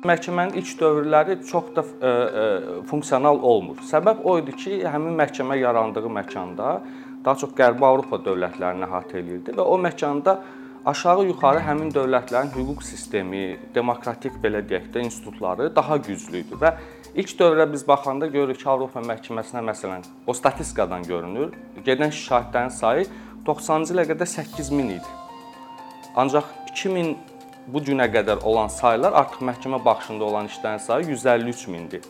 Məhkəmənin ilk dövrləri çox da ə, ə, funksional olmur. Səbəb o idi ki, həmin məhkəmə yarandığı məkanda daha çox Qərbi Avropa dövlətlərini əhatə eləyirdi və o məkanda aşağı-yuxarı həmin dövlətlərin hüquq sistemi, demokratik belə deyək də institutları daha güclü idi və ilk dövrə biz baxanda görürük ki, Avropa məhkəməsinə məsələn o statistikadan görünür, gedən şahidlərin sayı 90-cı ilə qədər 8000 idi. Ancaq 2000 bu günə qədər olan saylar artıq məhkəmə baxışında olan işlərin sayı 153 mindir.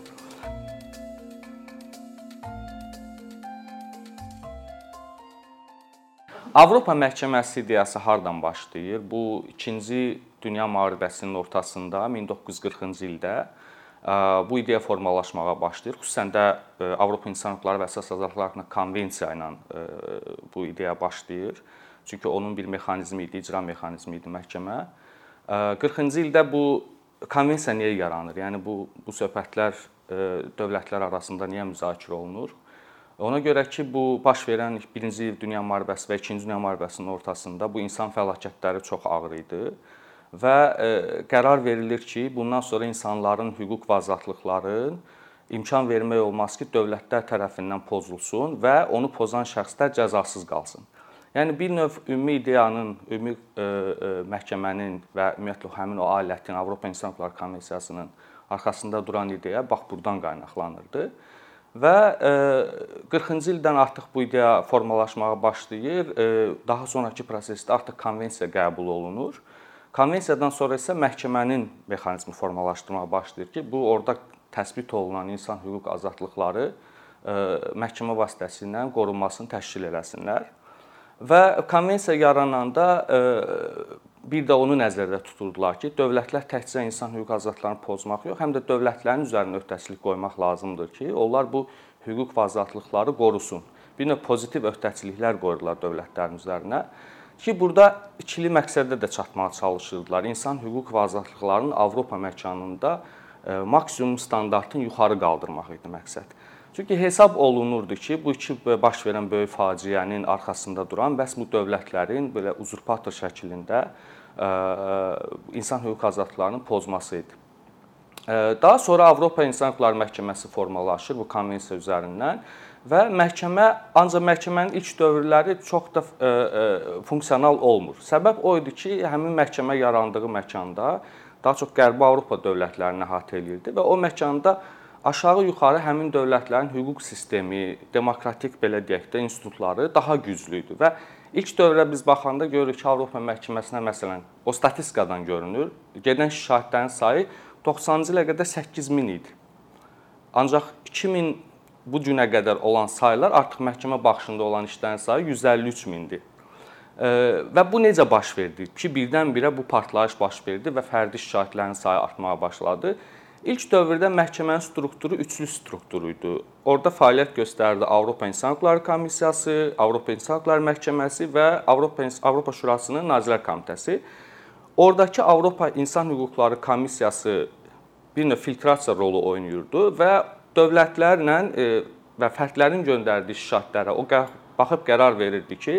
Avropa məhkəməsi ideyası hardan başlayır? Bu 2-ci dünya müharibəsinin ortasında 1940-cı ildə bu ideya formalaşmağa başlayır. Xüsusən də Avropa İnsan Hüquqları və Əsas Azadlıqlar haqqında konvensiya ilə bu ideya başlayır. Çünki onun bir mexanizmi idi, icra mexanizmi idi məhkəmə. 40-cı ildə bu konvensiya niyə yaranır? Yəni bu bu söhbətlər dövlətlər arasında niyə müzakirə olunur? Ona görə ki, bu baş verən 1-ci dünya müharibəsi və 2-ci dünya müharibəsinin ortasında bu insan fəlakətləri çox ağır idi və qərar verilir ki, bundan sonra insanların hüquq və azadlıqları imkan vermək olmaz ki, dövlətlər tərəfindən pozulsun və onu pozan şəxslər cəzasız qalsın. Yəni bir növ ümumi ideyanın, ümumi ə, ə, məhkəmənin və ümumiyyətlə həmin o alətin Avropa İnsan Hüquqları Konvensiyasının arxasında duran ideya bax burdan qaynaqlanırdı. Və 40-cı ildən artıq bu ideya formalaşmağa başlayır. Daha sonrakı prosesdə artıq konvensiya qəbul olunur. Konvensiyadan sonra isə məhkəmənin mexanizmi formalaşdırmağa başlayır ki, bu orada təsbit olunan insan hüquq azadlıqları məhkəmə vasitəsilə qorunmasını təşkil eləsinlər. Və konvensiya yarananda e, bir də onu nəzərdə tuturdular ki, dövlətlər təkcə insan hüquq azadlıqlarını pozmaq yox, həm də dövlətlərin üzərinə öhdəçilik qoymaq lazımdır ki, onlar bu hüquq və azadlıqları qorusun. Bir növ pozitiv öhdəçiliklər qoyurlar dövlətlərin üzərinə ki, burada ikili məqsədə də çatmağa çalışırdılar. İnsan hüquq və azadlıqlarının Avropa məkanında e, maksimum standartın yuxarı qaldırmaq idi məqsəd. Çünki hesab olunurdu ki, bu iki baş verən böyük faciənin arxasında duran bəs bu dövlətlərin belə uzurpator şəklində insan hüquq azadlıqlarının pozması idi. Daha sonra Avropa İnsan Hüquqları Məhkəməsi formalaşır bu konvensiya üzərindən və məhkəmə ancaq məhkəmənin ilk dövrləri çox da funksional olmur. Səbəb o idi ki, həmin məhkəmə yarandığı məkanda daha çox Qərbi Avropa dövlətlərini əhatə eləyirdi və o məkanda aşağı-yuxarı həmin dövlətlərin hüquq sistemi, demokratik belə deyək də institutları daha güclü idi və ilk dövrə biz baxanda görürük ki, Avropa məhkəməsinə məsələn o statistikadan görünür, gedən şahidlərin sayı 90-cı ilə qədər 8000 idi. Ancaq 2000 bu günə qədər olan saylar artıq məhkəmə baxışında olan işlərin sayı 153 mindir. Və bu necə baş verdi ki, birdən-birə bu partlayış baş verdi və fərdi şahidlərin sayı artmağa başladı. İlk dövrdə məhkəmənin strukturu üçlü struktur idi. Orda fəaliyyət göstərdi Avropa İnsan Hüquqları Komissiyası, Avropa İnsan Hüquqları Məhkəməsi və Avropa Avropa Şurasının Nazirlər Komitəsi. Oradakı Avropa İnsan Hüquqları Komissiyası bir növ filtrasiya rolu oynayırdı və dövlətlərlə e, və fərdlərin göndərdiyi şikayətlərə o baxıb qərar verirdi ki,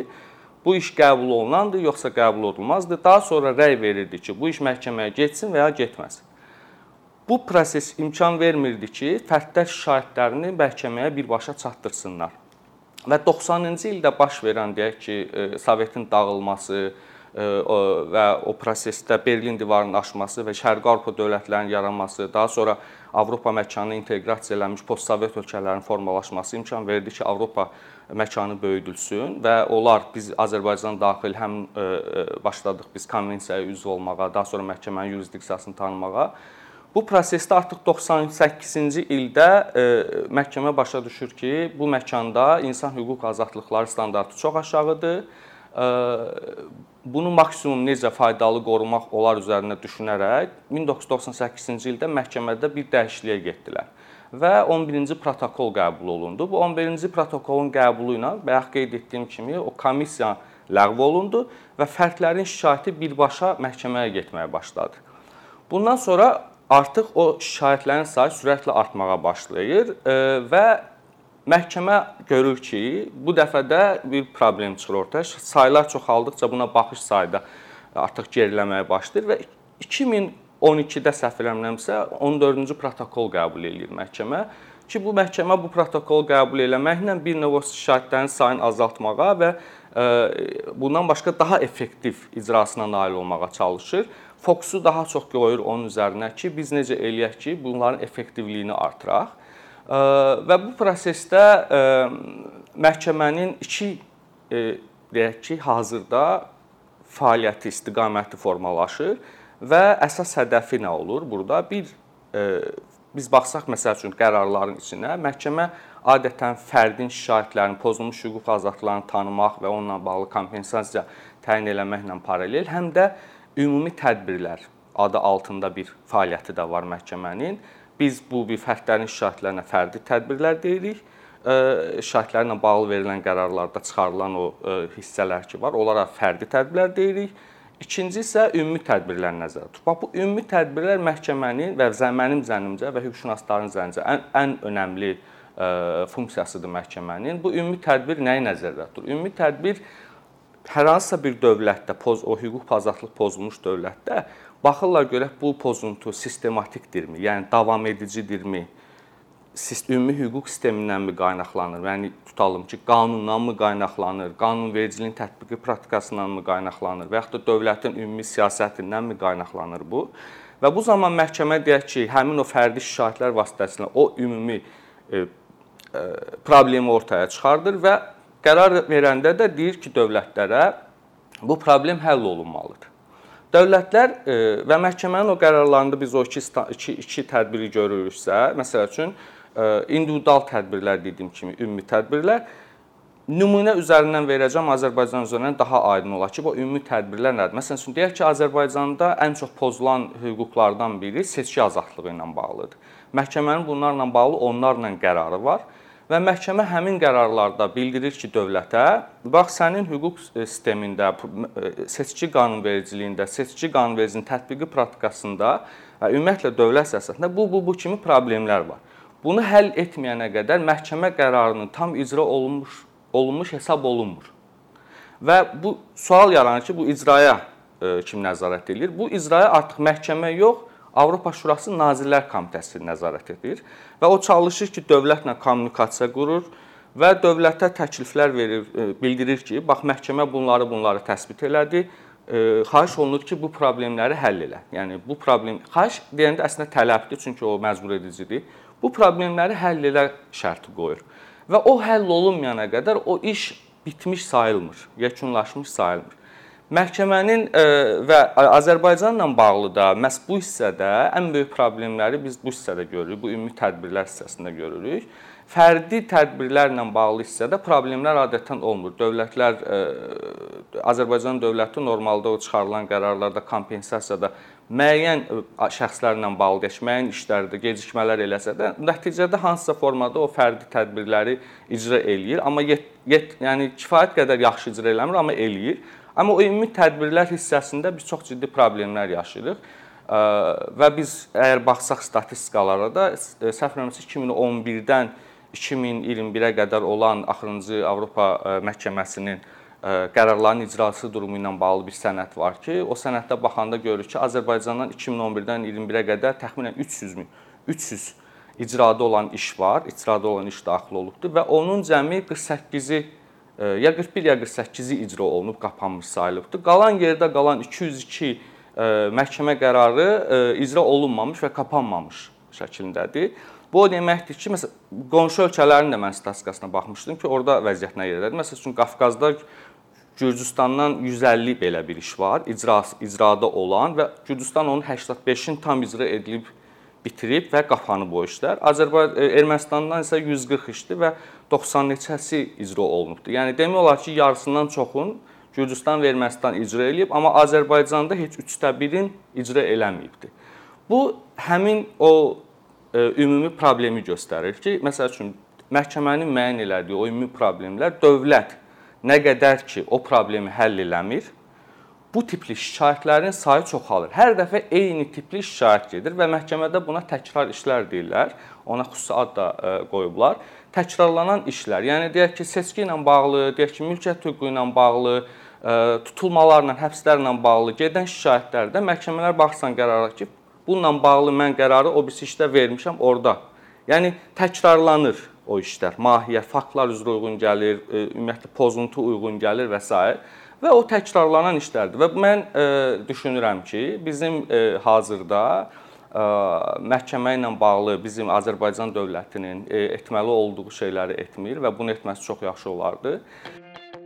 bu iş qəbul olunandır yoxsa qəbul olunmazdır. Daha sonra rəy verirdi ki, bu iş məhkəməyə getsin və ya getməsin. Bu proses imkan vermirdi ki, fərdlər şahidlərini məhkəməyə birbaşa çatdırsınlar. Və 90-cı ildə baş verən deyək ki, e, Sovetin dağılması e, və o prosesdə Berlin divarının aşması və Şərqi Avropa dövlətlərinin yaranması, daha sonra Avropa məkanına inteqrasiya edilmiş postsovet ölkələrin formalaşması imkan verdi ki, Avropa məkanı böyüdülsün və onlar biz Azərbaycan daxil həm e, başladıq biz konvensiyaya üzv olmağa, daha sonra məhkəmənin yurisdiksiyasını tanımağa Bu prosesdə artıq 98-ci ildə e, məhkəmə başa düşür ki, bu məkanda insan hüquq azadlıqları standartı çox aşağıdır. E, bunu maksimum necə faydalı qorumaq olar üzərində düşünərək 1998-ci ildə məhkəmədə bir dəyişikliyə getdilər və 11-ci protokol qəbul olundu. Bu 11-ci protokolun qəbulu ilə bayaq qeyd etdiyim kimi o komissiya ləğv olundu və fərdlərin şikayəti birbaşa məhkəməyə getməyə başladı. Bundan sonra artıq o şikayətlərin sayı sürətlə artmağa başlayır e, və məhkəmə görür ki, bu dəfə də bir problem çıxır ortaya. Saylar çoxaldıqca buna baxış sayı da artıq geriləməyə başlayır və 2000 12-də səhv eləmirəmsə 14-cü protokol qəbul eləyir məhkəmə ki, bu məhkəmə bu protokolu qəbul eləməklə bir növ şahidlərin sayını azaltmağa və e, bundan başqa daha effektiv icrasına nail olmağa çalışır. Fokusu daha çox qoyur onun üzərinə ki, biz necə eləyək ki, bunların effektivliyini artıraq. E, və bu prosesdə e, məhkəmənin iki deyək ki, hazırda fəaliyyəti istiqaməti formalaşır və əsas hədəfi nə olur? Burada bir biz baxsaq məsəl üçün qərarların içinə məhkəmə adətən fərdin şikayətlərinin, pozulmuş hüquq azadlıqlarını tanımaq və onunla bağlı kompensasiya təyin eləməklə paralel, həm də ümumi tədbirlər adı altında bir fəaliyyəti də var məhkəmənin. Biz bu bir fərdlərin şikayətlərinə fərdi tədbirlər deyirik. Şikayətlərlə bağlı verilən qərarlarda çıxarılan o hissələr ki var, onlara fərdi tədbirlər deyirik İkinci isə ümumi tədbirlər nəzərdə tutulur. Bax bu ümumi tədbirlər məhkəmənin və mənim zənnimcə və hüquqşünasların zənnimcə ən, ən önəmli ə, e, funksiyasıdır məhkəmənin. Bu ümumi tədbir nəyi nəzərdə tutulur? Ümumi tədbir hər hansısa bir dövlətdə, poz o hüquq azadlıq pozulmuş dövlətdə baxırlar görək bu pozuntu sistematikdirmi, yəni davam edicidirmi? Ümumi hüquq sistemindənmi qaynaqlanır? Yəni tutalım ki, qanundanmı qaynaqlanır, qanunvericiliyin tətbiqi praktikasındanmı qaynaqlanır və yaxud da dövlətin ümumi siyasətindənmi qaynaqlanır bu? Və bu zaman məhkəmə deyək ki, həmin o fərdi şikayətlər vasitəsilə o ümumi e, e, problemi ortaya çıxardır və qərar verəndə də deyir ki, dövlətlərə bu problem həll olunmalıdır. Dövlətlər e, və məhkəmənin o qərarlarında biz o iki iki, iki tədbiri görürüksə, məsəl üçün individual tədbirlər dediyim kimi ümumi tədbirlər nümunə üzərindən verəcəm Azərbaycan üzərindən daha aydın olar ki, bu ümumi tədbirlər nədir? Məsələn üçün deyək ki, Azərbaycanda ən çox pozulan hüquqlardan biri seçki azadlığı ilə bağlıdır. Məhkəmənin bunlarla bağlı onlarla qərarı var və məhkəmə həmin qərarlarda bildirir ki, dövlətə, bax sənin hüquq sistemində, seçki qanunvericiliyində, seçki qanunvericiliyinin tətbiqi praktikasında və ümumiyyətlə dövlət siyasətində bu bu bu kimi problemlər var. Bunu həll etməyənə qədər məhkəmə qərarının tam icra olunmuş olunmuş hesab olunmur. Və bu sual yaranır ki, bu icraya e, kim nəzarət edir? Bu icraya artıq məhkəmə yox, Avropa Şurası Nazirlər Komitəsi nəzarət edir və o çalışır ki, dövlətlə kommunikasiya qurur və dövlətə təkliflər verir, e, bildirir ki, bax məhkəmə bunları bunları təsbit elədi. E, xahiş olunur ki, bu problemləri həll elə. Yəni bu problem xahiş deyəndə əslində tələbdir, çünki o məcbur edicidir bu problemləri həll elə şərti qoyur. Və o həll olunmayana qədər o iş bitmiş sayılmır, yekunlaşmış sayılmır. Məhkəmənin e, və Azərbaycanla bağlı da məhz bu hissədə ən böyük problemləri biz bu hissədə görürük, bu ümumi tədbirlər hissəsində görürük. Fərdi tədbirlərlə bağlı hissədə problemlər adətən olmur. Dövlətlər e, Azərbaycan dövləti normalda o çıxarılan qərarlarda kompensasiyada müəyyən şəxslərlə bağlı deyək, müəyyən işlərdə gecikmələr eləsə də, nəticədə hansısa formada o fərdi tədbirləri icra eləyir, amma yet, yet, yəni kifayət qədər yaxşı icra eləmir, amma eləyir. Amma o ümumi tədbirlər hissəsində biz çox ciddi problemlər yaşayırıq. Və biz əgər baxsaq statistikalara da səhv eləmirəmsə 2011-dən 2021-ə qədər olan axırıncı Avropa məhkəməsinin qərarların icrası durumu ilə bağlı bir sənəd var ki, o sənəddə baxanda görürük ki, Azərbaycandan 2011-dən 21-ə qədər təxminən 300 min 300 icrada olan iş var, icrada olan iş daxil olubdur və onun cəmi 48-i ya 41 ya 48-i icra olunub, qapanmış sayılıbdır. Qalan yerdə qalan 202 məhkəmə qərarı icra olunmamış və kapanmamış şəklindədir. Bu o deməkdir ki, məsələn, qonşu ölkələrin də mən statistikasına baxmışdım ki, orada vəziyyət nə yerdədir? Məsələn üçün Qafqazda Gürcüstandan 150 belə bir iş var, icra icrada olan və Gürcüstan onun 85-ini tam icra edilib bitirib və qapanıb o işlər. Azərbaycan e, Ermənistandan isə 140 işdir və 90 neçəsi icra olunubdur. Yəni demək olar ki, yarısından çoxun Gürcüstan və Ermənistan icra eləyib, amma Azərbaycanda heç 3də 1-in icra eləməyibdi. Bu həmin o e, ümumi problemi göstərir ki, məsəl üçün məhkəmənin müəyyən elədiyi o ümumi problemlər dövlət nə qədər ki o problemi həll eləmir, bu tipli şikayətlərin sayı çoxalır. Hər dəfə eyni tipli şikayət gedir və məhkəmədə buna təkrar işlər deyirlər. Ona xüsusi ad da e, qoyublar. Təkrarlanan işlər, yəni deyək ki, seçki ilə bağlı, deyək ki, mülkiyyət hüququ ilə bağlı, e, tutulmalarla, həbslərlə bağlı gedən şikayətlərdə məhkəmələr baxsan qərara ki, Bununla bağlı mən qərarı o birisi işdə vermişəm orada. Yəni təkrarlanır o işlər. Mahiyyət, faktlar üzrə uyğun gəlir, e, ümumiyyətlə pozuntu uyğun gəlir və s. və o təkrarlanan işlərdir. Və mən e, düşünürəm ki, bizim e, hazırda e, məhkəmə ilə bağlı bizim Azərbaycan dövlətinin e, etməli olduğu şeyləri etmir və bunu etməsi çox yaxşı olardı.